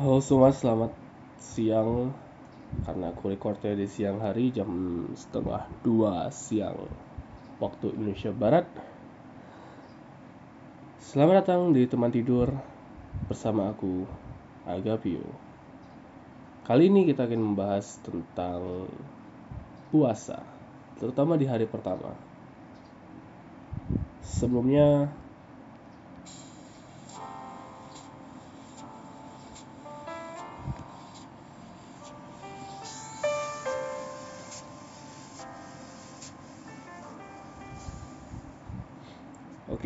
Halo semua, selamat siang. Karena aku recordnya di siang hari jam setengah dua siang Waktu Indonesia Barat. Selamat datang di teman tidur bersama aku, Agapio Kali ini kita akan membahas tentang puasa Terutama di hari pertama. Sebelumnya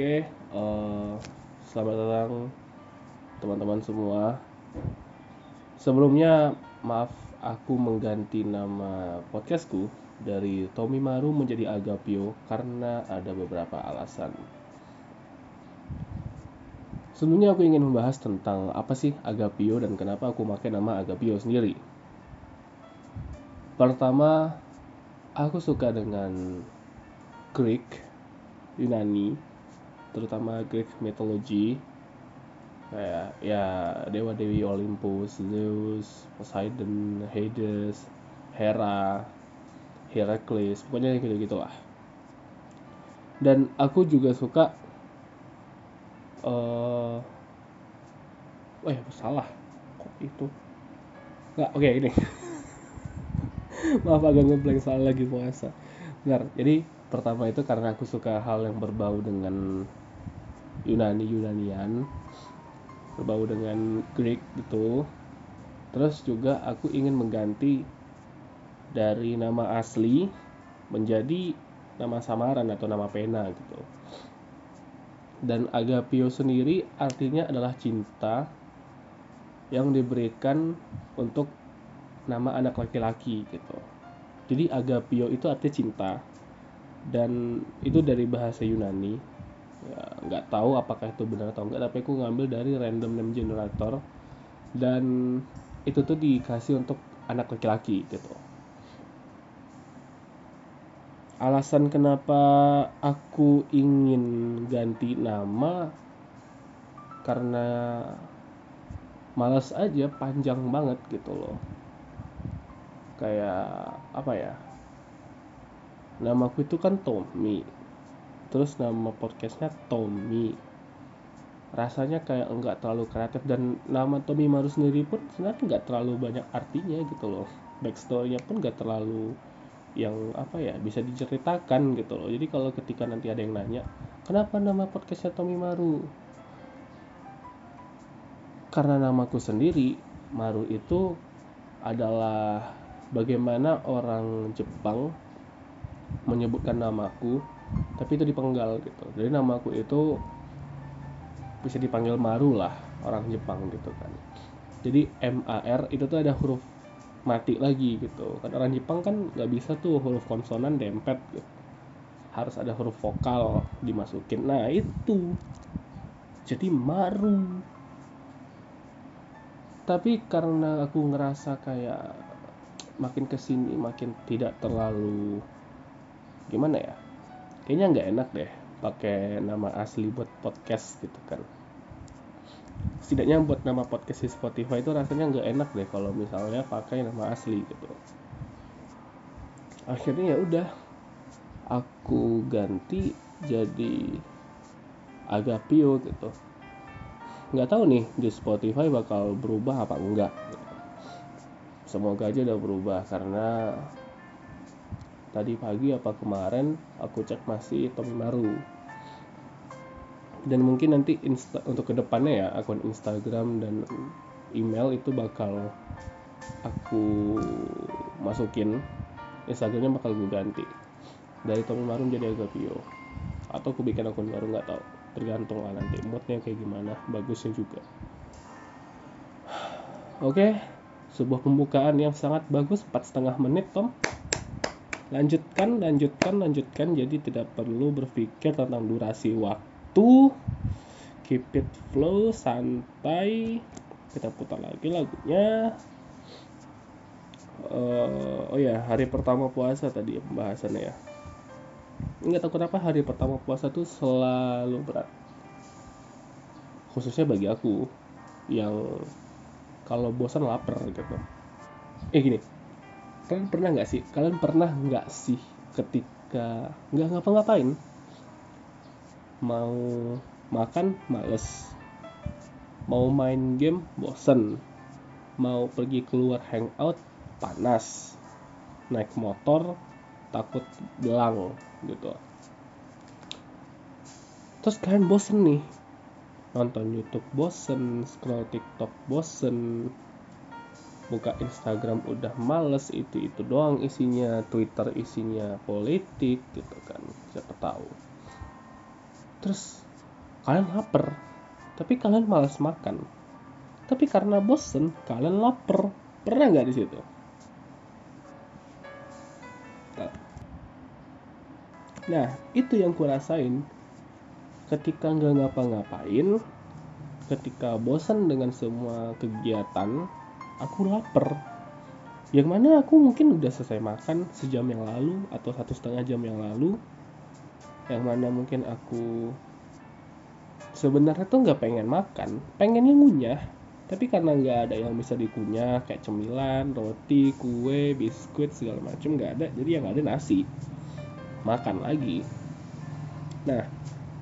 Oke, uh, selamat datang teman-teman semua. Sebelumnya, maaf aku mengganti nama podcastku dari Tommy Maru menjadi Agapio karena ada beberapa alasan. Sebelumnya aku ingin membahas tentang apa sih Agapio dan kenapa aku pakai nama Agapio sendiri. Pertama, aku suka dengan Greek, Yunani, terutama Greek mythology. Kayak ya dewa dewi Olympus, Zeus, Poseidon, Hades, Hera, Heracles, pokoknya gitu gitulah. Dan aku juga suka uh, oh ya salah. Kok itu? Nggak oke okay, ini. Maaf agak ngeblank salah lagi puasa. Benar jadi pertama itu karena aku suka hal yang berbau dengan Yunani Yunanian. Berbau dengan Greek gitu. Terus juga aku ingin mengganti dari nama asli menjadi nama samaran atau nama pena gitu. Dan agapio sendiri artinya adalah cinta yang diberikan untuk nama anak laki-laki gitu. Jadi agapio itu artinya cinta. Dan itu dari bahasa Yunani ya nggak tahu apakah itu benar atau enggak tapi aku ngambil dari random name generator dan itu tuh dikasih untuk anak laki-laki gitu. Alasan kenapa aku ingin ganti nama karena males aja panjang banget gitu loh. Kayak apa ya namaku itu kan Tommy terus nama podcastnya Tommy. Rasanya kayak enggak terlalu kreatif dan nama Tommy Maru sendiri pun sebenarnya enggak terlalu banyak artinya gitu loh. Backstorynya pun enggak terlalu yang apa ya bisa diceritakan gitu loh. Jadi kalau ketika nanti ada yang nanya kenapa nama podcastnya Tommy Maru? Karena namaku sendiri Maru itu adalah bagaimana orang Jepang menyebutkan namaku tapi itu dipenggal gitu. Jadi namaku itu bisa dipanggil Maru lah orang Jepang gitu kan. Jadi MAR itu tuh ada huruf mati lagi gitu. Kan orang Jepang kan nggak bisa tuh huruf konsonan dempet gitu. harus ada huruf vokal dimasukin. Nah itu. Jadi Maru. Tapi karena aku ngerasa kayak makin ke sini makin tidak terlalu gimana ya kayaknya nggak enak deh pakai nama asli buat podcast gitu kan. Setidaknya buat nama podcast di Spotify itu rasanya nggak enak deh kalau misalnya pakai nama asli gitu. Akhirnya ya udah aku ganti jadi Agapio gitu. Nggak tahu nih di Spotify bakal berubah apa enggak. Semoga aja udah berubah karena tadi pagi apa kemarin aku cek masih Tommy Maru dan mungkin nanti insta, untuk ke depannya ya akun Instagram dan email itu bakal aku masukin. Instagramnya bakal gue ganti. Dari Tommy Maru jadi Agapio atau aku bikin akun baru nggak tahu. Tergantung lah nanti moodnya kayak gimana bagusnya juga. Oke sebuah pembukaan yang sangat bagus empat setengah menit Tom lanjutkan lanjutkan lanjutkan. Jadi tidak perlu berpikir tentang durasi waktu. Keep it flow santai. Kita putar lagi lagunya. Uh, oh ya hari pertama puasa tadi pembahasannya ya. Nggak tahu kenapa hari pertama puasa tuh selalu berat. Khususnya bagi aku yang kalau bosan lapar gitu. Eh gini kalian pernah nggak sih? Kalian pernah nggak sih ketika nggak ngapa-ngapain? Mau makan males. Mau main game bosen. Mau pergi keluar hangout panas. Naik motor takut belang gitu. Terus kalian bosen nih. Nonton YouTube bosen scroll TikTok bosen buka Instagram udah males itu itu doang isinya Twitter isinya politik gitu kan. Siapa tahu. Terus kalian lapar tapi kalian malas makan. Tapi karena bosen kalian lapar. Pernah nggak di situ? Nah. Itu yang kurasain. Ketika nggak ngapa-ngapain ketika bosan dengan semua kegiatan aku lapar. Yang mana aku mungkin udah selesai makan sejam yang lalu atau satu setengah jam yang lalu. Yang mana mungkin aku sebenarnya tuh nggak pengen makan pengennya ngunyah. Tapi karena nggak ada yang bisa dikunyah kayak cemilan roti kue biskuit segala macam nggak ada. Jadi yang ada nasi. Makan lagi. Nah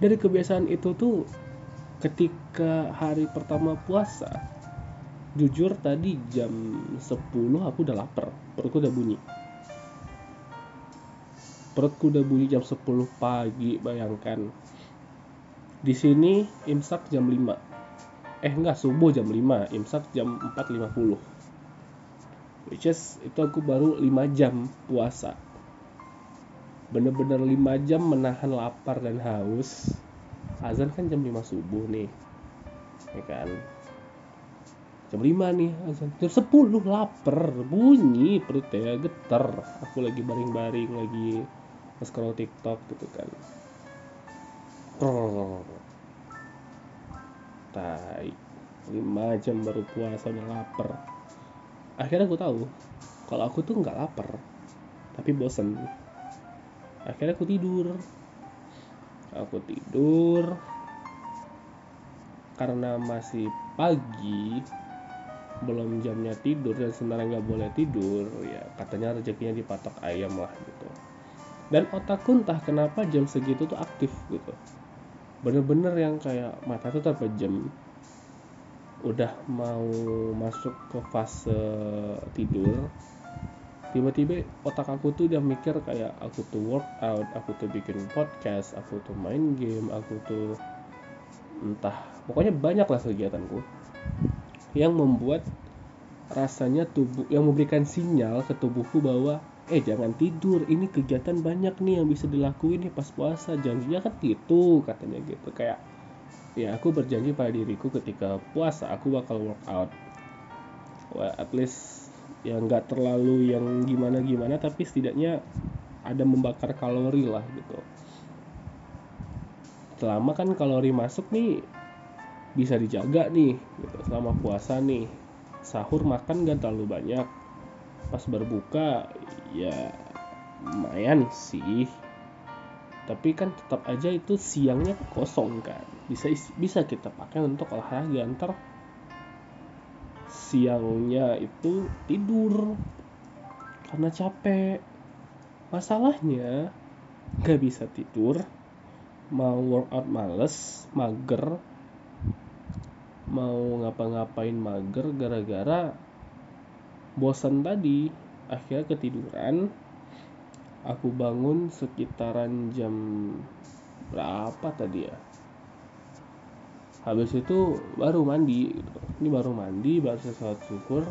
dari kebiasaan itu tuh ketika hari pertama puasa jujur tadi jam 10 aku udah lapar. Perutku udah bunyi. Perutku udah bunyi jam 10 pagi bayangkan. Di sini imsak jam 5 eh enggak subuh jam 5 imsak jam 4.50 which is itu aku baru 5 jam puasa. Bener-bener 5 jam menahan lapar dan haus. Azan kan jam 5 subuh nih. Ya kan jam 5 nih azan. Jam 10 lapar. Bunyi perutnya getar. Aku lagi baring-baring lagi scroll tiktok gitu kan. Tai. 5 jam baru puasa udah lapar. Akhirnya aku tahu kalau aku tuh nggak lapar tapi bosen. Akhirnya aku tidur. Aku tidur karena masih pagi belum jamnya tidur dan sebenarnya nggak boleh tidur ya katanya rezekinya dipatok ayam lah gitu. Dan otakku entah kenapa jam segitu tuh aktif gitu. Bener-bener yang kayak mata tuh terpejam. Udah mau masuk ke fase tidur tiba-tiba otak aku tuh udah mikir kayak aku tuh workout aku tuh bikin podcast aku tuh main game aku tuh entah pokoknya banyak lah kegiatanku yang membuat rasanya tubuh yang memberikan sinyal ke tubuhku bahwa eh jangan tidur ini kegiatan banyak nih yang bisa dilakuin nih pas puasa. Janjinya kan gitu katanya gitu. Kayak ya aku berjanji pada diriku ketika puasa aku bakal workout well, at least ya nggak terlalu yang gimana gimana tapi setidaknya ada membakar kalori lah gitu. Selama kan kalori masuk nih bisa dijaga nih gitu. Selama puasa nih sahur makan gak terlalu banyak. Pas berbuka ya lumayan sih. Tapi kan tetap aja itu siangnya kosong kan. Bisa bisa kita pakai untuk olahraga. Ntar siangnya itu tidur karena capek. Masalahnya gak bisa tidur mau workout males mager mau ngapa-ngapain mager gara-gara bosan tadi. Akhirnya ketiduran. Aku bangun sekitaran jam berapa tadi ya? Habis itu baru mandi gitu. ini baru mandi baru sesuatu syukur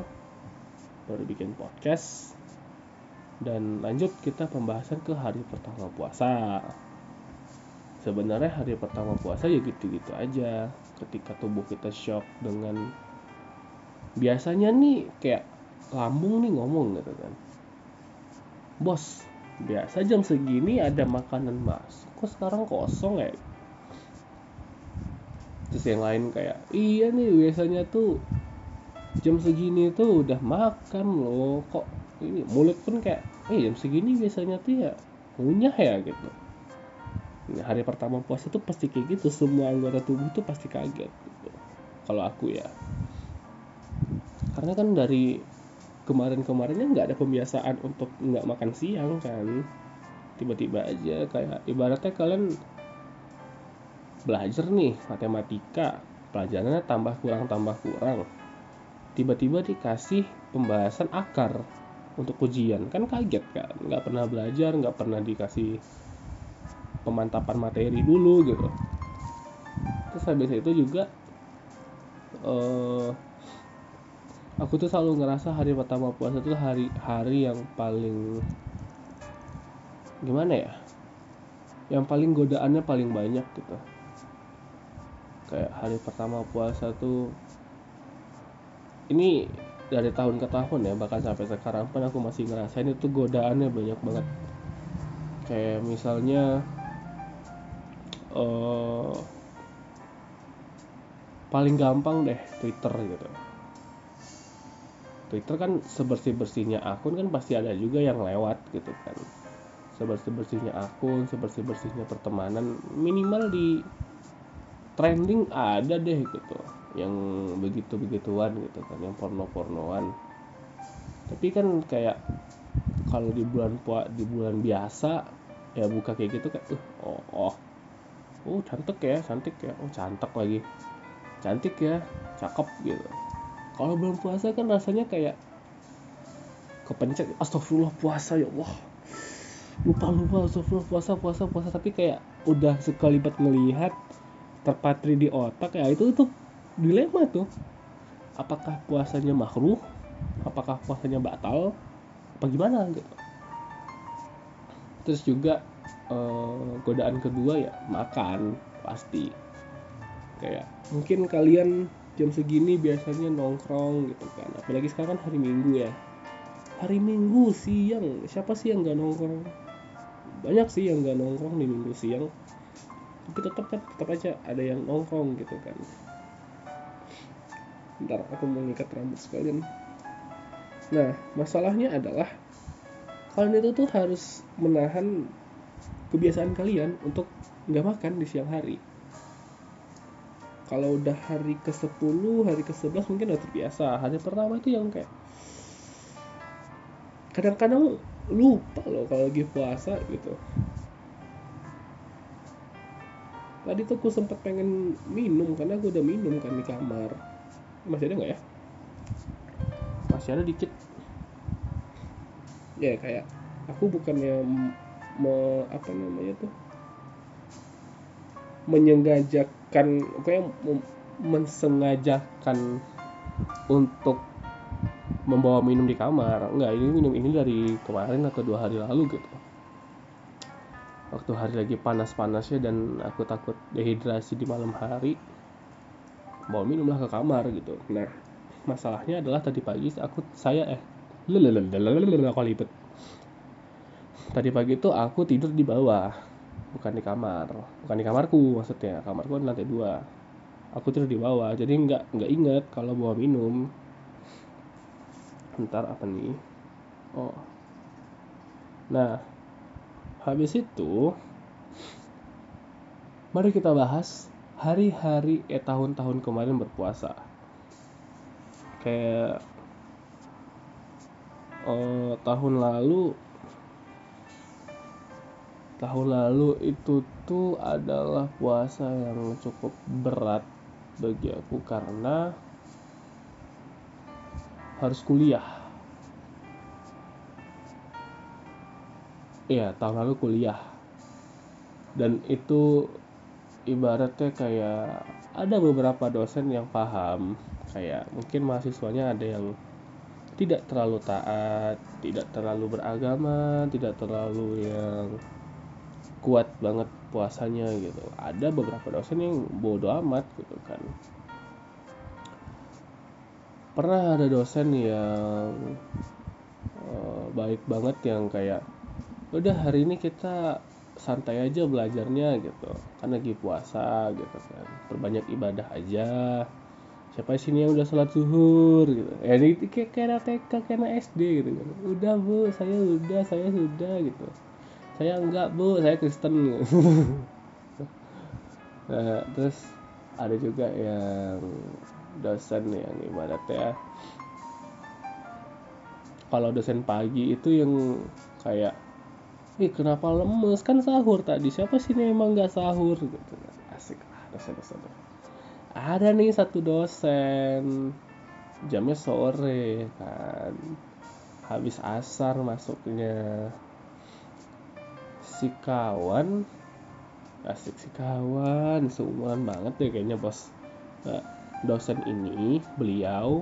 baru bikin podcast. Dan lanjut kita pembahasan ke hari pertama puasa sebenarnya hari pertama puasa ya gitu-gitu aja. Ketika tubuh kita shock dengan biasanya nih kayak lambung nih ngomong gitu kan. Bos biasa jam segini ada makanan masuk kok sekarang kosong ya? Terus yang lain kayak iya nih biasanya tuh jam segini tuh udah makan loh. Kok ini? Mulut pun kayak eh jam segini biasanya tuh ya ngunyah ya gitu hari pertama puasa tuh pasti kayak gitu. Semua anggota tubuh tuh pasti kaget gitu. Kalau aku ya. Karena kan dari kemarin-kemarinnya nggak ada pembiasaan untuk nggak makan siang kan. Tiba-tiba aja kayak ibaratnya kalian belajar nih matematika. Pelajarannya tambah kurang tambah kurang. Tiba-tiba dikasih pembahasan akar untuk ujian. Kan kaget kan? Nggak pernah belajar nggak pernah dikasih pemantapan materi dulu gitu. Terus habis itu juga uh, aku tuh selalu ngerasa hari pertama puasa itu hari hari yang paling gimana ya yang paling godaannya paling banyak gitu. Kayak hari pertama puasa tuh ini dari tahun ke tahun ya bahkan sampai sekarang pun aku masih ngerasain itu godaannya banyak banget. Kayak misalnya uh, paling gampang deh Twitter gitu. Twitter kan sebersih bersihnya akun kan pasti ada juga yang lewat gitu kan. Sebersih bersihnya akun sebersih bersihnya pertemanan minimal di trending ada deh gitu. Yang begitu begituan gitu kan yang porno pornoan tapi kan kayak kalau di bulan di bulan biasa ya buka kayak gitu kayak uh, oh oh oh cantik ya cantik ya. Oh cantik lagi. Cantik ya cakep gitu. Kalau belum puasa kan rasanya kayak kepencet. Astagfirullah puasa ya wah lupa lupa astagfirullah puasa puasa puasa. Tapi kayak udah sekalibat melihat terpatri di otak ya itu itu dilema tuh. Apakah puasanya makruh? Apakah puasanya batal? Apa gimana gitu? Terus juga eh, godaan kedua ya makan pasti. Kayak mungkin kalian jam segini biasanya nongkrong gitu kan. Apalagi sekarang kan hari minggu ya. Hari minggu siang siapa sih yang nggak nongkrong? Banyak sih yang nggak nongkrong di minggu siang. Tapi tetap kan tetap aja ada yang nongkrong gitu kan. Ntar aku mau ngikat rambut sekalian. Nah masalahnya adalah kalian itu tuh harus menahan kebiasaan kalian untuk nggak makan di siang hari. Kalau udah hari ke 10 hari ke 11 mungkin udah terbiasa. Hari pertama itu yang kayak kadang-kadang lupa loh kalau lagi puasa gitu. Tadi tuh aku sempat pengen minum karena gue udah minum kan di kamar. Masih ada nggak ya? Masih ada dikit. Ya kayak aku bukannya me, apa namanya tuh? Menyengajakan kayak mensengajakan untuk membawa minum di kamar. Enggak ini minum ini dari kemarin atau dua hari lalu gitu. Waktu hari lagi panas-panasnya dan aku takut dehidrasi di malam hari bawa minumlah ke kamar gitu. Nah masalahnya adalah tadi pagi aku saya eh lipet tadi pagi itu aku tidur di bawah bukan di kamar. Bukan di kamarku maksudnya kamarku di lantai dua. Aku tidur di bawah jadi nggak nggak inget kalau bawa minum. Ntar apa nih? Oh. Nah habis itu mari kita bahas hari-hari eh tahun-tahun kemarin berpuasa. Kayak oh, tahun lalu tahun lalu itu tuh adalah puasa yang cukup berat bagi aku karena harus kuliah. Iya, tahun lalu kuliah. Dan itu ibaratnya kayak ada beberapa dosen yang paham kayak mungkin mahasiswanya ada yang tidak terlalu taat, tidak terlalu beragama, tidak terlalu yang kuat banget puasanya gitu. Ada beberapa dosen yang bodoh amat gitu kan. Pernah ada dosen yang uh, baik banget yang kayak udah hari ini kita santai aja belajarnya gitu. Kan lagi puasa gitu kan. Perbanyak ibadah aja. Siapa sini yang udah sholat zuhur? gitu. Ya ini kayak kayak TK kayak SD gitu kan. Udah bu saya udah saya sudah gitu saya enggak bu. Saya Kristen. Nah terus ada juga yang dosen yang ibaratnya kalau dosen pagi itu yang kayak ih kenapa lemes? Kan sahur tadi. Siapa sih ini emang nggak sahur? Gitu. Asik lah dosen-dosen. Ada nih satu dosen. Jamnya sore kan. Habis asar masuknya si kawan. Asik si kawan seumuran banget deh kayaknya bos. Nah, dosen ini beliau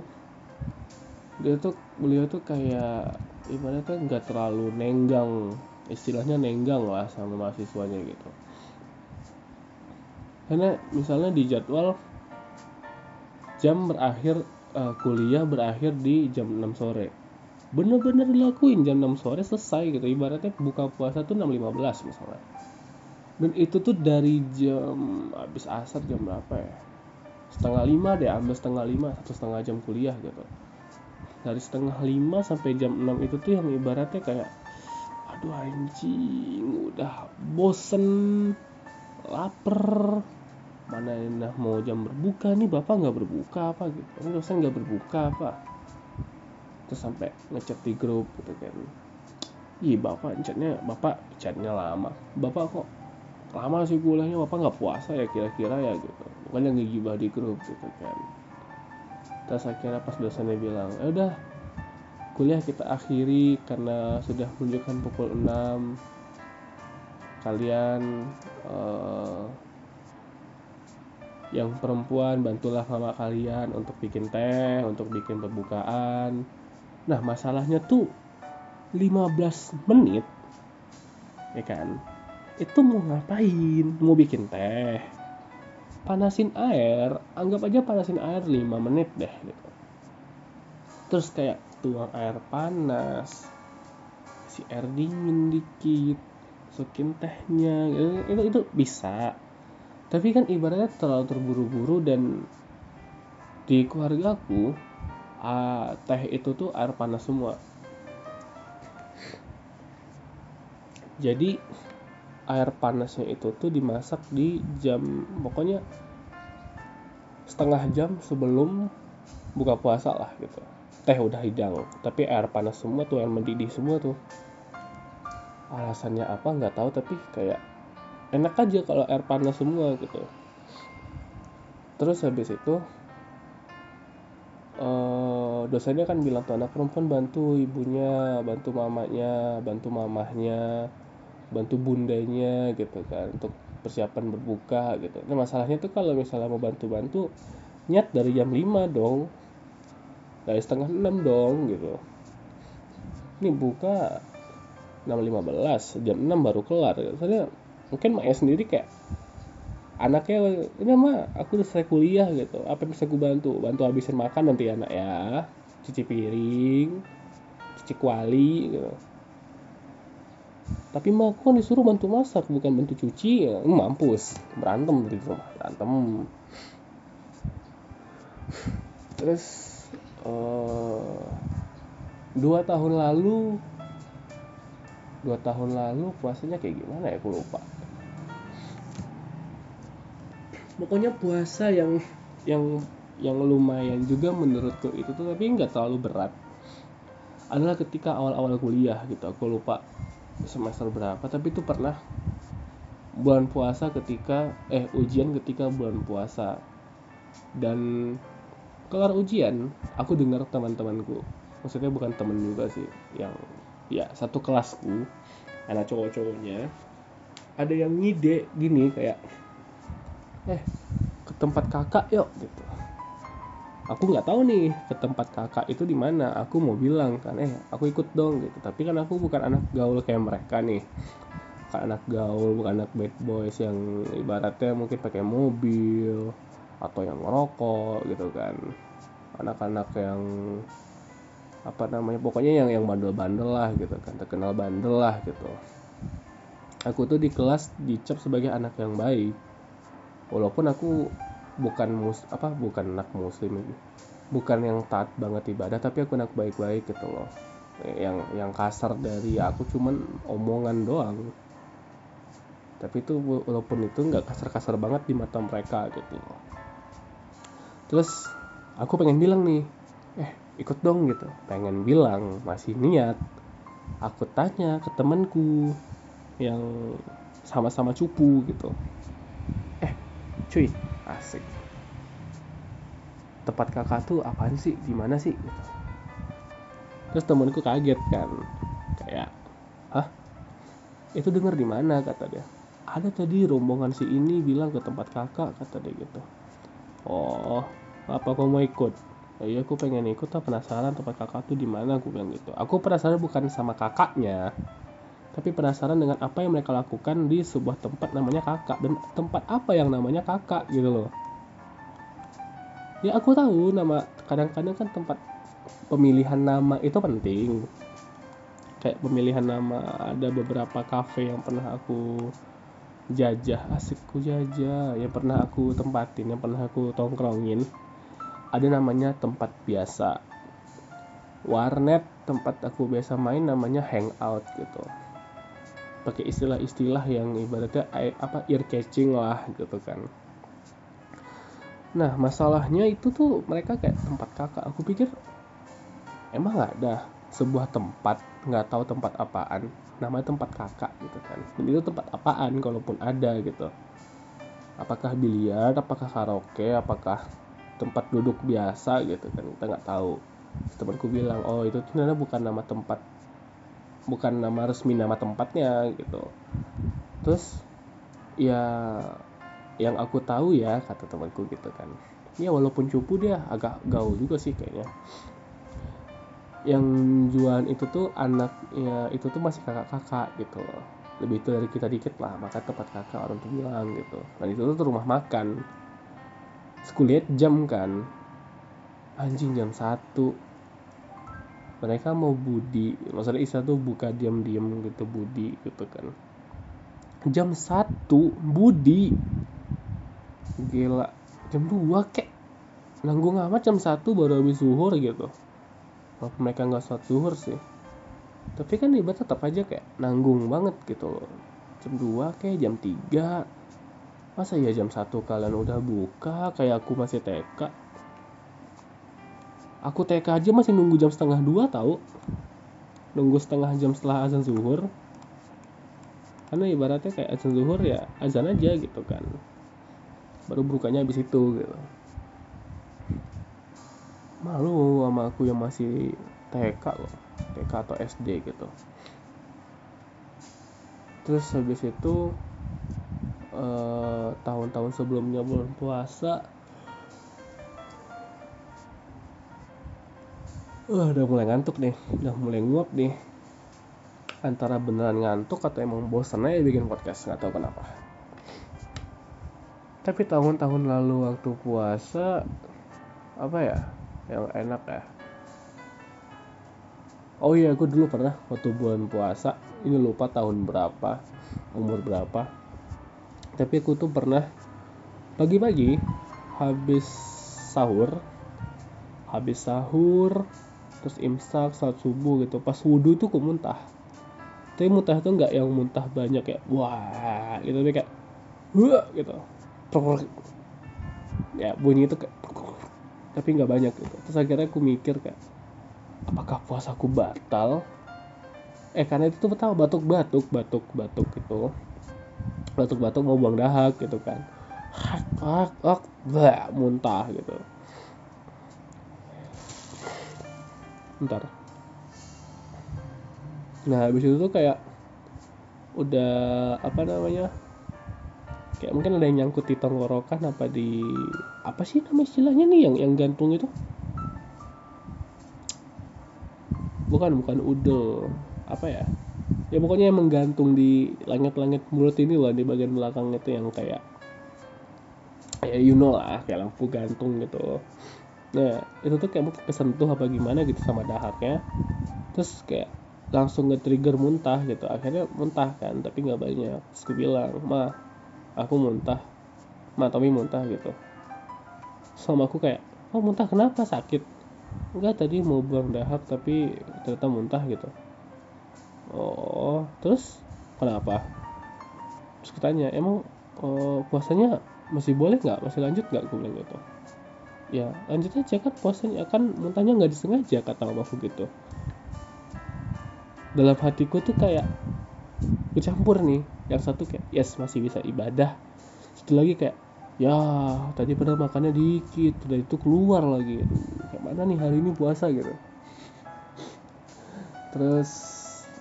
dia tuh beliau tuh kayak ibaratnya tuh nggak terlalu nenggang istilahnya nenggang lah sama mahasiswanya gitu. Karena misalnya di jadwal jam berakhir uh, kuliah berakhir di jam 6 sore bener-bener dilakuin jam 6 sore selesai gitu. Ibaratnya buka puasa tuh 6.15 misalnya. Dan itu tuh dari jam habis asar jam berapa ya? Setengah lima deh ambil setengah lima satu setengah jam kuliah gitu. Dari setengah lima sampai jam 6 itu tuh yang ibaratnya kayak aduh anjing udah bosen lapar. Mana enak mau jam berbuka nih? Bapak nggak berbuka apa gitu? Ini dosen nggak berbuka apa terus sampai ngechat di grup gitu kan. Iya bapak chatnya bapak chatnya lama. Bapak kok lama sih kuliahnya? Bapak nggak puasa ya kira-kira ya gitu. Bukan yang ngigibah di grup gitu kan. Terus akhirnya pas dosennya bilang ya udah kuliah kita akhiri karena sudah menunjukkan pukul 6 kalian uh, yang perempuan bantulah mama kalian untuk bikin teh untuk bikin pembukaan nah masalahnya tuh 15 menit ya kan? Itu mau ngapain? Mau bikin teh? Panasin air. Anggap aja panasin air 5 menit deh gitu. Terus kayak tuang air panas. Si air dingin dikit. Masukin tehnya. Itu, itu itu bisa. Tapi kan ibaratnya terlalu terburu-buru dan di keluarga aku uh, teh itu tuh air panas semua. Jadi air panasnya itu tuh dimasak di jam pokoknya setengah jam sebelum buka puasa lah gitu. Teh udah hidang tapi air panas semua tuh air mendidih semua tuh. Alasannya apa nggak tahu tapi kayak enak aja kalau air panas semua gitu. Terus habis itu uh, dosennya kan bilang tuh anak perempuan bantu ibunya bantu mamanya bantu mamahnya bantu bundanya gitu kan untuk persiapan berbuka gitu nah masalahnya tuh kalau misalnya mau bantu-bantu nyat dari jam 5 dong dari setengah 6 dong gitu ini buka 6.15 jam 6 baru kelar gitu. soalnya mungkin Maya sendiri kayak anaknya ini mah aku udah selesai kuliah gitu. Apa yang bisa gue bantu? Bantu habisin makan nanti anak ya. Cuci piring cuci kuali gitu. Tapi mah aku kan disuruh bantu masak bukan bantu cuci. Ya hmm, mampus. Berantem di rumah. Berantem. Terus uh, dua tahun lalu dua tahun lalu puasanya kayak gimana ya? Aku lupa pokoknya puasa yang yang yang lumayan juga menurutku itu tuh tapi nggak terlalu berat. Adalah ketika awal-awal kuliah gitu aku lupa semester berapa tapi itu pernah bulan puasa ketika eh ujian ketika bulan puasa. Dan kelar ujian aku dengar teman-temanku maksudnya bukan temen juga sih yang ya satu kelasku anak cowok-cowoknya ada yang ngide gini kayak eh ke tempat kakak yuk gitu. Aku nggak tahu nih ke tempat kakak itu di mana. Aku mau bilang kan eh aku ikut dong gitu. Tapi kan aku bukan anak gaul kayak mereka nih. Bukan anak gaul bukan anak bad boys yang ibaratnya mungkin pakai mobil atau yang ngerokok gitu kan. Anak-anak yang apa namanya pokoknya yang yang bandel-bandel lah gitu kan. Terkenal bandel lah gitu. Aku tuh di kelas dicap sebagai anak yang baik walaupun aku bukan mus apa bukan anak muslim bukan yang taat banget ibadah tapi aku anak baik-baik gitu loh. Yang yang kasar dari aku cuman omongan doang. Tapi itu walaupun itu nggak kasar-kasar banget di mata mereka gitu. Loh terus aku pengen bilang nih eh ikut dong gitu. Pengen bilang masih niat. Aku tanya ke temanku yang sama-sama cupu gitu cuy. Asik. Tempat kakak tuh apaan sih? Gimana sih? Terus temanku kaget kan. Kayak ah itu denger di mana? kata dia. Ada tadi rombongan si ini bilang ke tempat kakak kata dia gitu. Oh apa kamu mau ikut? Oh, iya aku pengen ikut lah penasaran tempat kakak tuh di mana aku bilang gitu. Aku penasaran bukan sama kakaknya tapi penasaran dengan apa yang mereka lakukan di sebuah tempat namanya kakak. Dan tempat apa yang namanya kakak gitu loh. Ya aku tahu nama kadang-kadang kan tempat pemilihan nama itu penting. Kayak pemilihan nama ada beberapa cafe yang pernah aku jajah asikku jajah yang pernah aku tempatin yang pernah aku tongkrongin. Ada namanya tempat biasa. Warnet tempat aku biasa main namanya hangout gitu pakai istilah-istilah yang ibaratnya apa ear catching lah gitu kan. Nah masalahnya itu tuh mereka kayak tempat kakak. Aku pikir emang ada sebuah tempat nggak tahu tempat apaan? Namanya tempat kakak gitu kan. Dan itu tempat apaan kalaupun ada gitu. Apakah biliar apakah karaoke apakah tempat duduk biasa gitu kan. Kita nggak tahu. Temanku bilang oh itu ternyata bukan nama tempat bukan nama resmi nama tempatnya gitu. Terus ya yang aku tahu ya kata temanku gitu kan. Ya walaupun cupu dia agak gaul juga sih kayaknya. Yang jualan itu tuh anak ya itu tuh masih kakak-kakak gitu loh. Lebih itu dari kita dikit lah maka tempat kakak orang tuh bilang gitu. Dan itu tuh rumah makan. Kuliah jam kan. Anjing jam satu mereka mau budi. Maksudnya Isa tuh buka diam-diam gitu budi gitu kan. Jam satu budi. Gila. Jam dua kek. Nanggung amat jam satu baru habis zuhur gitu. Walaupun mereka nggak sholat zuhur sih. Tapi kan ibarat tetap aja kayak nanggung banget gitu loh. Jam dua kayak jam tiga. Masa ya jam satu kalian udah buka? Kayak aku masih TK aku TK aja masih nunggu jam setengah dua tahu nunggu setengah jam setelah azan zuhur. Karena ibaratnya kayak azan zuhur ya azan aja gitu kan. Baru bukanya habis itu gitu. Malu sama aku yang masih TK loh. TK atau SD gitu. Terus habis itu eh, tahun-tahun sebelumnya bulan puasa uh, udah mulai ngantuk nih. Udah mulai nguap nih. Antara beneran ngantuk atau emang bosan aja bikin podcast nggak tahu kenapa. Tapi tahun-tahun lalu waktu puasa apa ya yang enak ya? Oh iya aku dulu pernah waktu bulan puasa ini lupa tahun berapa umur berapa. Tapi aku tuh pernah pagi-pagi habis sahur habis sahur terus imsak saat subuh gitu. Pas wudhu tuh aku muntah. Tapi muntah tuh nggak yang muntah banyak kayak wah gitu. Tapi kayak wah gitu. Ya bunyi itu kayak tapi nggak banyak gitu. Terus akhirnya aku mikir kayak apakah puasaku batal? Eh karena itu tuh betul batuk-batuk batuk-batuk gitu. Batuk-batuk mau buang dahak gitu kan. Hak hak hak muntah gitu ntar nah habis itu tuh kayak udah apa namanya kayak mungkin ada yang nyangkut di tenggorokan apa di apa sih nama istilahnya nih yang yang gantung itu? Bukan bukan udel apa ya? Ya pokoknya yang menggantung di langit-langit mulut ini loh di bagian belakang itu yang kayak ya you know lah kayak lampu gantung gitu nah itu tuh kayak mungkin kesentuh apa gimana gitu sama dahaknya terus kayak langsung nge-trigger muntah gitu. Akhirnya muntah kan tapi nggak banyak. Terus gue bilang ma aku muntah. Ma Tommy muntah gitu. Sama aku kayak oh muntah kenapa? Sakit. Enggak tadi mau buang dahak tapi ternyata muntah gitu. Oh terus kenapa? Terus tanya emang oh, puasanya masih boleh nggak? Masih lanjut nggak? Gue bilang gitu ya lanjut aja kan puasanya kan muntahnya nggak disengaja kata mamaku gitu. Dalam hatiku tuh kayak bercampur nih yang satu kayak yes masih bisa ibadah. Satu lagi kayak ya tadi pernah makannya dikit dan itu keluar lagi. Kayak mana nih hari ini puasa gitu. Terus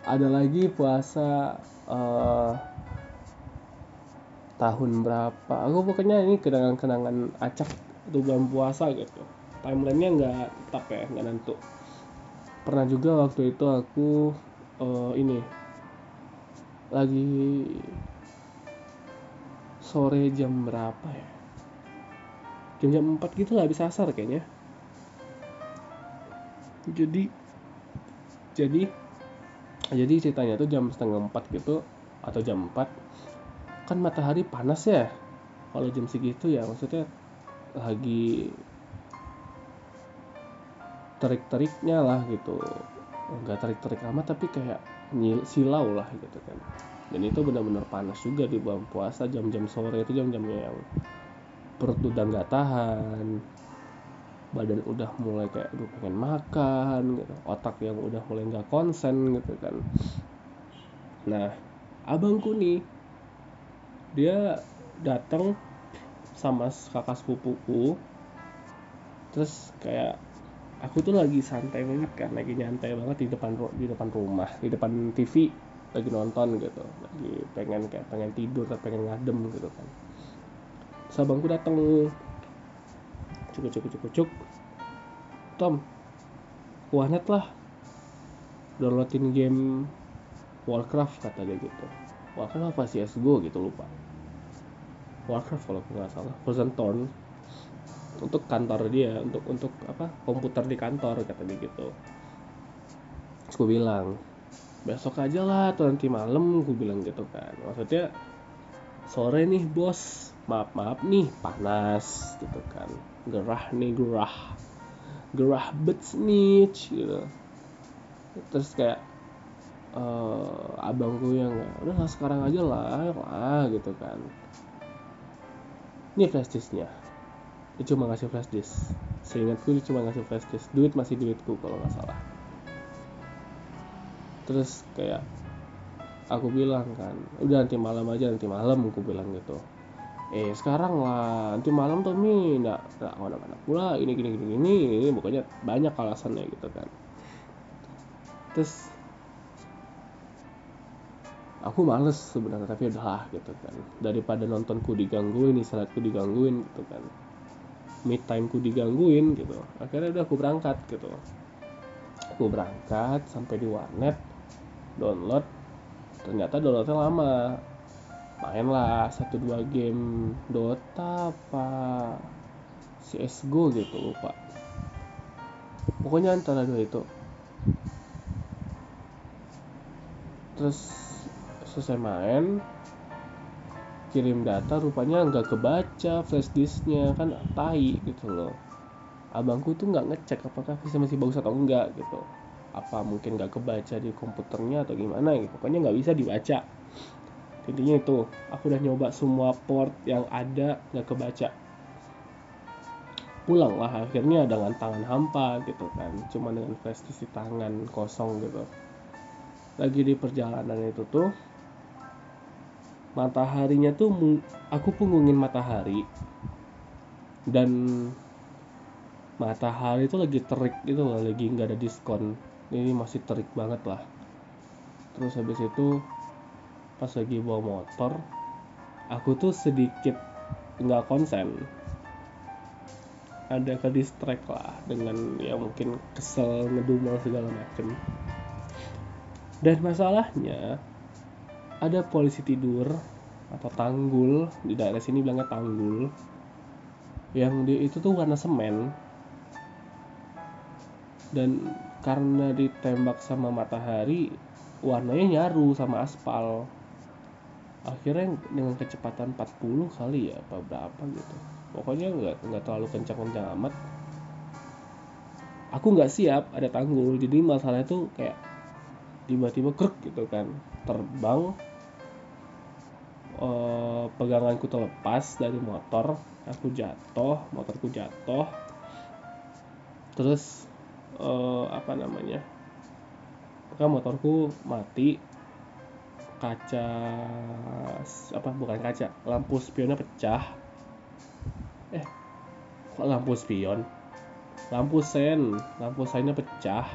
ada lagi puasa uh, tahun berapa? Aku pokoknya ini kenangan-kenangan acak itu bulan puasa gitu. Timelinenya nggak tetap ya nggak nentu. Pernah juga waktu itu aku uh, ini lagi sore jam berapa ya? Jam jam 4 gitu lah bisa asar kayaknya. Jadi jadi jadi ceritanya tuh jam setengah empat gitu atau jam 4 kan matahari panas ya kalau jam segitu ya maksudnya lagi terik-teriknya lah gitu. Nggak terik-terik amat tapi kayak silau lah gitu kan. Dan itu benar-benar panas juga di bulan puasa jam-jam sore itu jam-jamnya yang perut udah nggak tahan. Badan udah mulai kayak aduh pengen makan gitu. Otak yang udah mulai nggak konsen gitu kan. Nah abangku nih dia datang sama kakak sepupuku. Terus kayak aku tuh lagi santai banget kan lagi nyantai banget di depan di depan rumah di depan TV lagi nonton gitu. Lagi pengen kayak pengen tidur atau pengen ngadem gitu kan. Sabangku datang cukup cukup cukup cukup Tom warnet lah. Downloadin game Warcraft kata dia gitu. Warcraft apa CSGO gitu lupa Warcraft kalau nggak salah. Frozen Throne untuk kantor dia untuk untuk apa komputer di kantor kata dia gitu. Terus gue bilang besok aja lah atau nanti malam gue bilang gitu kan. Maksudnya sore nih bos. Maaf maaf nih panas gitu kan. Gerah nih gerah. Gerah bet nih gitu. Terus kayak uh, abangku yang udah sekarang aja lah lah gitu kan ini flash disknya. Dia cuma ngasih flash disk. Seingatku dia cuma ngasih flash disk. Duit masih duitku kalau nggak salah. Terus kayak aku bilang kan udah nanti malam aja nanti malam aku bilang gitu. Eh sekarang lah nanti malam tuh mi. Nggak nggak mana-mana pula. Ini gini gini gini ini pokoknya banyak alasannya gitu kan. Terus aku males sebenarnya tapi udahlah gitu kan. Daripada nontonku digangguin istirahatku digangguin gitu kan. Mid timeku digangguin gitu. Akhirnya udah aku berangkat gitu. Aku berangkat sampai di warnet download. Ternyata downloadnya lama. Main lah satu dua game. Dota apa? CSGO gitu lupa. Pokoknya antara dua itu. Terus selesai main kirim data rupanya nggak kebaca flash disknya kan tai gitu loh. Abangku tuh nggak ngecek apakah bisa masih bagus atau enggak gitu. Apa mungkin nggak kebaca di komputernya atau gimana gitu. Pokoknya nggak bisa dibaca. Intinya itu aku udah nyoba semua port yang ada nggak kebaca. Pulang lah akhirnya dengan tangan hampa gitu kan. Cuma dengan flash di tangan kosong gitu. Lagi di perjalanan itu tuh mataharinya tuh aku punggungin matahari. Dan matahari itu lagi terik gitu loh lagi nggak ada diskon. Ini masih terik banget lah. Terus habis itu pas lagi bawa motor aku tuh sedikit nggak konsen. Ada ke distract lah dengan ya mungkin kesel ngedumel segala macem. Dan masalahnya ada polisi tidur atau tanggul di daerah sini bilangnya tanggul yang di itu tuh warna semen. Dan karena ditembak sama matahari warnanya nyaru sama aspal. Akhirnya dengan kecepatan 40 kali ya apa berapa gitu. Pokoknya nggak nggak terlalu kencang-kencang amat. Aku nggak siap ada tanggul. Jadi masalah itu kayak tiba-tiba krek gitu kan terbang eh, peganganku terlepas dari motor aku jatuh motorku jatuh. Terus uh, apa namanya? Kan motorku mati. Kaca apa bukan kaca lampu spionnya pecah. Eh kok lampu spion? Lampu sen lampu sennya pecah.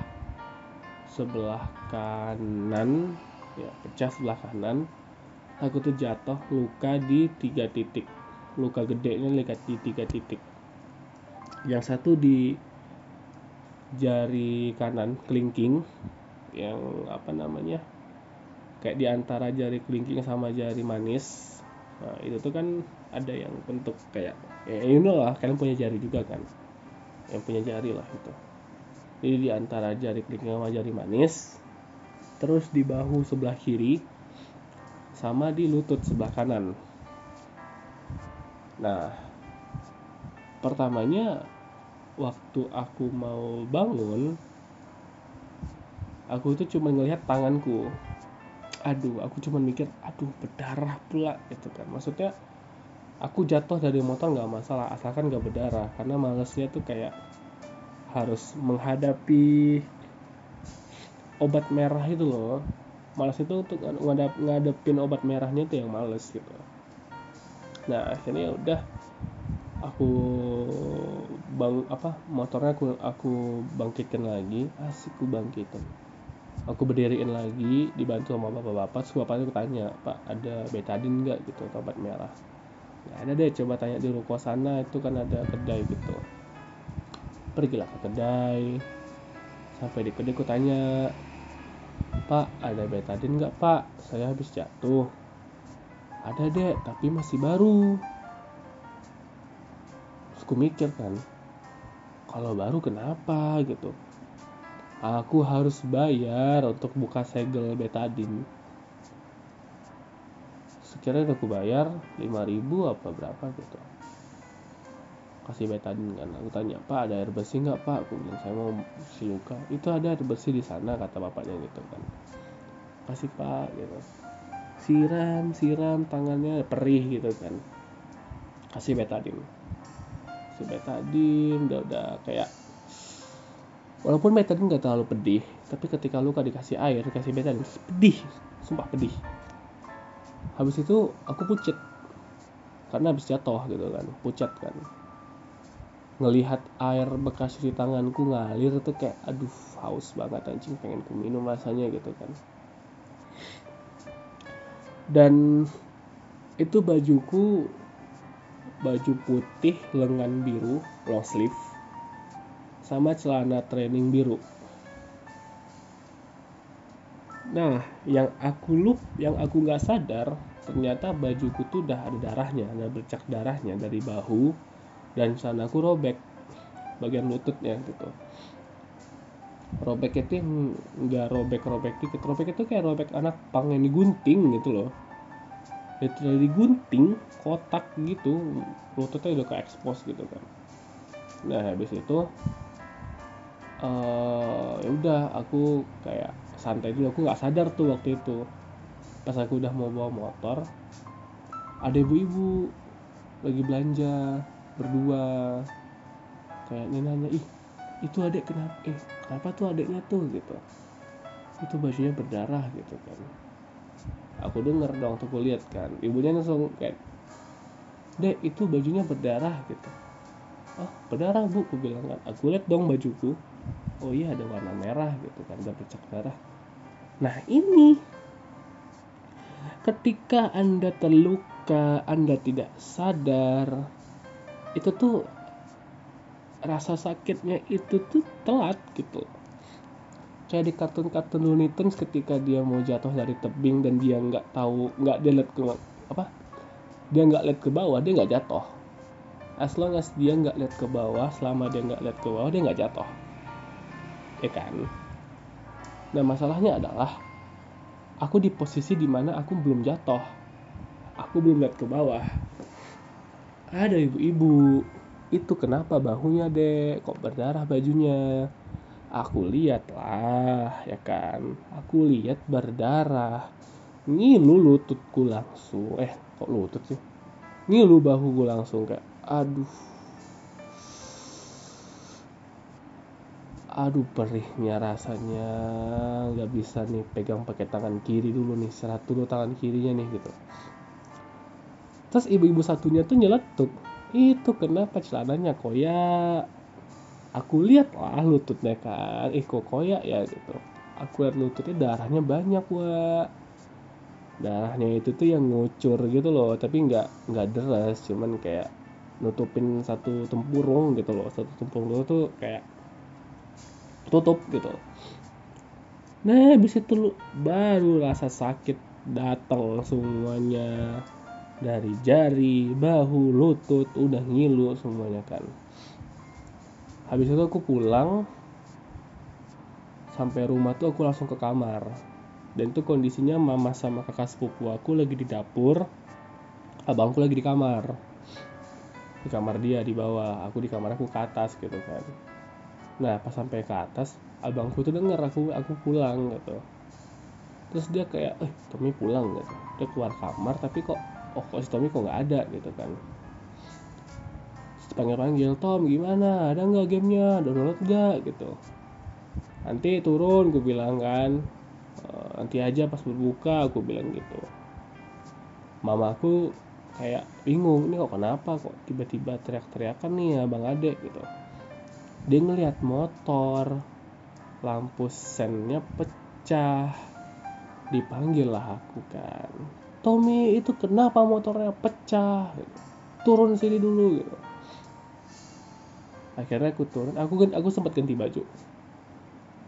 Sebelah kanan ya pecah sebelah kanan aku tuh jatuh luka di tiga titik. Luka gedenya lihat di tiga titik. Yang satu di jari kanan kelingking. Yang apa namanya? Kayak di antara jari kelingking sama jari manis. Nah itu tuh kan ada yang bentuk kayak ya you know lah kalian punya jari juga kan? Yang punya jari lah itu. Jadi di antara jari kelingking sama jari manis terus di bahu sebelah kiri sama di lutut sebelah kanan. Nah pertamanya waktu aku mau bangun aku itu cuma ngelihat tanganku. Aduh aku cuma mikir aduh berdarah pula gitu kan. Maksudnya aku jatuh dari motor nggak masalah asalkan nggak berdarah. Karena malesnya tuh kayak harus menghadapi obat merah itu loh males itu untuk ngadep, ngadepin obat merahnya tuh yang males gitu. Nah akhirnya ya udah aku bang apa motornya aku aku bangkitkan lagi asik aku bangkitin. Aku berdiriin lagi dibantu sama bapak-bapak terus bapaknya tanya pak ada betadin nggak? Gitu obat merah. Nggak ada deh coba tanya di ruko sana itu kan ada kedai gitu. Pergilah ke kedai. Sampai di kedai aku tanya pak ada betadin nggak pak? Saya habis jatuh. Ada deh tapi masih baru. Terus aku mikir kan kalau baru kenapa gitu? Aku harus bayar untuk buka segel betadin sekiranya aku bayar 5000 apa berapa gitu kasih betadin kan. Aku tanya pak ada air bersih nggak pak? Aku bilang saya mau si luka. Itu ada air bersih di sana kata bapaknya gitu kan. Kasih pak gitu. Siram siram tangannya perih gitu kan. Kasih betadin kasih betadin udah udah kayak walaupun betadine nggak terlalu pedih tapi ketika luka dikasih air dikasih betadine pedih sumpah pedih. Habis itu aku pucet karena habis jatuh gitu kan pucat kan ngelihat air bekas di tanganku ngalir tuh kayak aduh haus banget anjing pengen ku minum rasanya gitu kan dan itu bajuku baju putih lengan biru long sleeve sama celana training biru. Nah, yang aku lup, yang aku nggak sadar, ternyata bajuku tuh udah ada darahnya, ada bercak darahnya dari bahu dan celanaku robek bagian lututnya gitu. Robek itu nggak robek-robek dikit, robek itu kayak robek anak pang yang digunting gitu loh. Itu digunting kotak gitu, lututnya udah ke expose gitu kan. Nah habis itu uh, ya udah aku kayak santai dulu aku nggak sadar tuh waktu itu pas aku udah mau bawa motor ada ibu-ibu lagi belanja berdua. Kayak ini nanya ih itu adek kenapa? Eh kenapa tuh adeknya tuh? Gitu. Itu bajunya berdarah gitu kan. Aku denger dong tuh aku lihat kan. Ibunya langsung kayak dek itu bajunya berdarah gitu. Oh berdarah bu aku bilang kan. Aku lihat dong bajuku. Oh iya ada warna merah gitu kan. Ada bercak darah. Nah ini ketika anda terluka anda tidak sadar itu tuh rasa sakitnya itu tuh telat gitu. Kayak di kartun-kartun Looney Tunes ketika dia mau jatuh dari tebing dan dia nggak tahu nggak dia lihat ke apa? Dia nggak lihat ke bawah dia nggak jatuh. As long as dia nggak lihat ke bawah selama dia nggak lihat ke bawah dia nggak jatuh. Ya kan? Nah masalahnya adalah aku di posisi di mana aku belum jatuh. Aku belum lihat ke bawah ada ibu-ibu. Itu kenapa bahunya deh kok berdarah bajunya? Aku lihat lah ya kan? Aku lihat berdarah. Ngilu lututku langsung. Eh kok lutut sih? Ngilu gue langsung kayak aduh. Aduh perihnya rasanya. Nggak bisa nih pegang pakai tangan kiri dulu nih. Serat dulu tangan kirinya nih gitu terus ibu-ibu satunya tuh nyeletuk. Itu kenapa celananya koyak? Aku lihat wah lututnya kan. Eh kok koyak ya? Gitu. Aku lihat lututnya darahnya banyak wah darahnya itu tuh yang ngucur gitu loh tapi nggak nggak deras. Cuman kayak nutupin satu tempurung gitu loh. Satu tempurung tuh kayak tutup gitu. Nah habis itu baru rasa sakit datang semuanya dari jari bahu lutut udah ngilu semuanya kan. Habis itu aku pulang sampai rumah tuh aku langsung ke kamar. Dan tuh kondisinya mama sama kakak sepupu aku lagi di dapur abangku lagi di kamar. Di kamar dia di bawah. Aku di kamar aku ke atas gitu kan. Nah pas sampai ke atas abangku tuh denger aku aku pulang gitu. Terus dia kayak eh Tommy pulang gitu. Dia keluar kamar tapi kok oh kok si Tommy kok nggak ada gitu kan? Panggil panggil Tom gimana? Ada nggak gamenya? Download nggak? gitu. Nanti turun gue bilang kan. Eh, nanti aja pas berbuka aku bilang gitu. Mamaku kayak bingung ini kok kenapa? Kok tiba-tiba teriak-teriakan nih abang ade? gitu. Dia ngelihat motor lampu sennya pecah. Dipanggil lah aku kan Tommy itu kenapa motornya pecah? Turun sini dulu gitu. Akhirnya aku turun. Aku aku sempat ganti baju.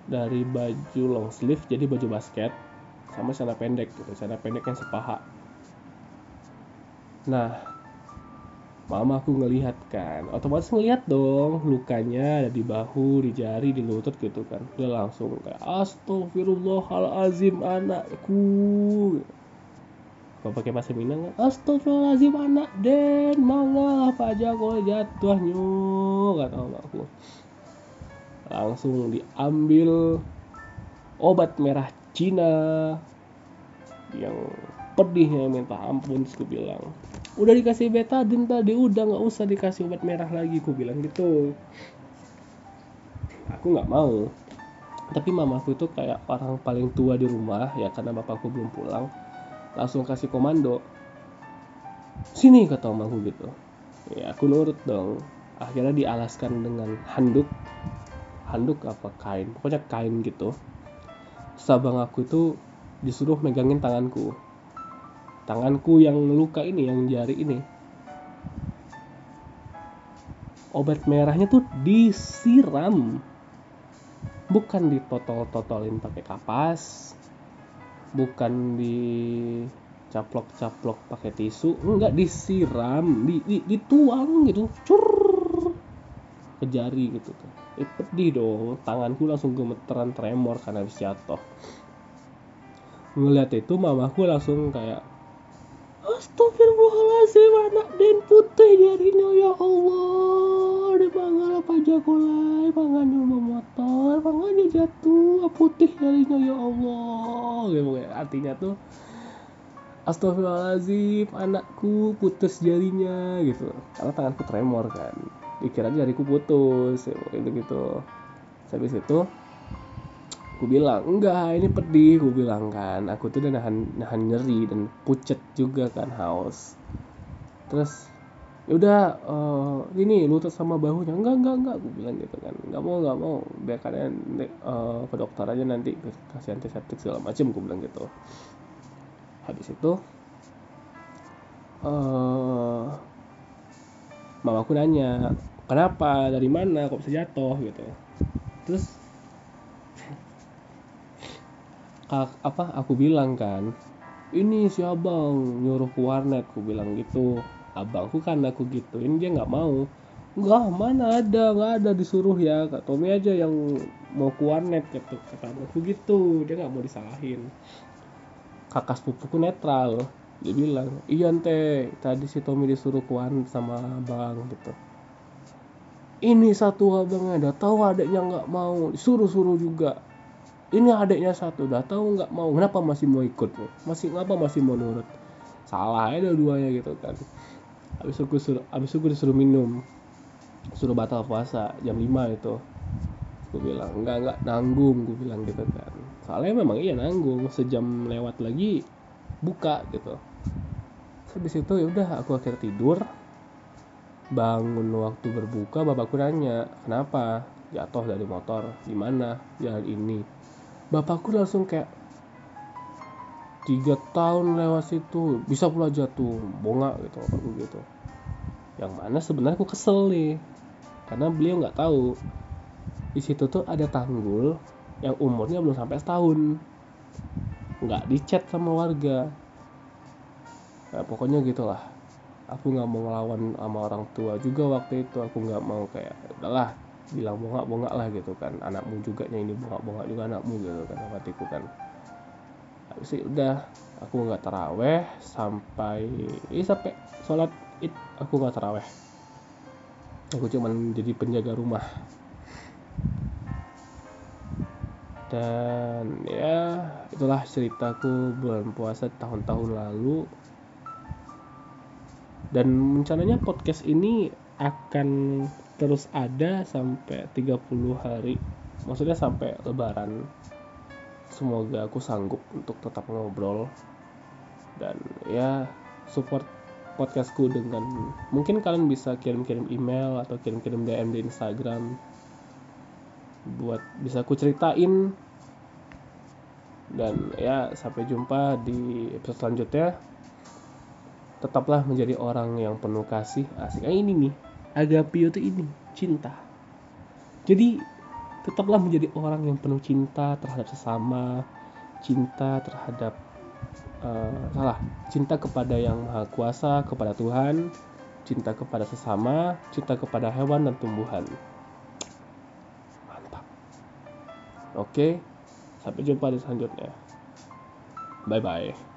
Dari baju long sleeve jadi baju basket sama celana pendek gitu. Celana pendek yang sepaha. Nah mama aku ngelihat kan. Otomatis ngelihat dong lukanya ada di bahu di jari di lutut gitu kan. Dia langsung kayak astagfirullahalazim anakku kalau pakai bahasa Minang astagfirullahalazim anak den mangalah apa aja kalau jatuh nyuk kata mamaku langsung diambil obat merah Cina yang pedihnya minta ampun aku bilang. Udah dikasih betadin tadi udah nggak usah dikasih obat merah lagi aku bilang gitu. Aku nggak mau. Tapi mamaku itu kayak orang paling tua di rumah ya karena bapakku belum pulang langsung kasih komando sini kata mamaku gitu. Ya aku nurut dong. Akhirnya dialaskan dengan handuk. Handuk apa kain? Pokoknya kain gitu. Sabang aku itu disuruh megangin tanganku. Tanganku yang luka ini yang jari ini. Obat merahnya tuh disiram. Bukan ditotol-totolin pakai kapas bukan di caplok-caplok pakai tisu. Enggak disiram di, di, dituang gitu. Cur. Ke jari gitu kan eh, pedih dong. Tanganku langsung gemeteran tremor karena habis jatuh. Ngeliat itu mamaku langsung kayak Astagfirullahaladzim anak den putih jarinya ya Allah Di mangala pajakolai Pangan nyoba motor Pangannya jatuh putih jarinya ya Allah. Gitu, Artinya tuh Astagfirullahaladzim anakku putus jarinya gitu. Karena tanganku tremor kan. Dikira jariku putus ya, gitu gitu. Habis itu aku bilang enggak ini pedih. Aku bilang kan. Aku tuh udah nahan nahan nyeri dan pucet juga kan haus. Terus ya udah uh, ini lutut sama bahunya. Enggak enggak enggak aku bilang gitu kan. Enggak mau enggak mau. Biar kalian uh, ke dokter aja nanti kasih antiseptik segala macam aku bilang gitu. Habis itu uh, mamaku nanya kenapa? Dari mana? Kok bisa jatuh? gitu. Terus apa aku bilang kan ini si abang nyuruh ke warnet aku bilang gitu abangku kan aku gitu ini dia nggak mau. Enggak, mana ada, nggak ada disuruh ya. Kak Tommy aja yang mau ke warnet gitu. Kata aku gitu, dia nggak mau disalahin. Kakak sepupuku netral. Dia bilang iya teh tadi si Tommy disuruh kuan sama bang gitu. Ini satu abangnya udah tahu adiknya nggak mau. Suruh-suruh juga. Ini adiknya satu udah tahu nggak mau. Kenapa masih mau ikut? Masih ngapa masih mau nurut? Salah ada duanya gitu kan habis itu suruh habis itu disuruh minum. Suruh batal puasa jam 5 itu gue bilang enggak enggak nanggung gue bilang gitu kan. Soalnya memang iya nanggung sejam lewat lagi buka gitu. Habis itu ya udah aku akhir tidur. Bangun waktu berbuka bapakku nanya kenapa? Jatuh dari motor gimana? Jalan ini. Bapakku langsung kayak tiga tahun lewat situ bisa pula jatuh bongak gitu bapakku gitu. Yang mana sebenarnya aku kesel nih karena beliau nggak tahu. Di situ tuh ada tanggul yang umurnya belum sampai setahun. Nggak dicat sama warga. Nah, pokoknya gitulah. Aku nggak mau ngelawan sama orang tua juga waktu itu. Aku nggak mau kayak udahlah bilang bongak bongak lah gitu kan. Anakmu juga ini bongak bongak juga anakmu gitu kan hatiku kan habis itu udah aku nggak teraweh sampai ini sampai sholat id aku nggak teraweh aku cuman jadi penjaga rumah. Dan ya itulah ceritaku bulan puasa tahun-tahun lalu. Dan rencananya podcast ini akan terus ada sampai 30 hari. Maksudnya sampai lebaran semoga aku sanggup untuk tetap ngobrol dan ya support podcastku dengan mungkin kalian bisa kirim-kirim email atau kirim-kirim DM di Instagram buat bisa aku ceritain. Dan ya sampai jumpa di episode selanjutnya. Tetaplah menjadi orang yang penuh kasih. Asik ah, ini nih. Agapio itu ini cinta. Jadi tetaplah menjadi orang yang penuh cinta terhadap sesama cinta terhadap uh, salah cinta kepada yang maha kuasa kepada Tuhan cinta kepada sesama cinta kepada hewan dan tumbuhan Oke, sampai jumpa di selanjutnya. Bye bye.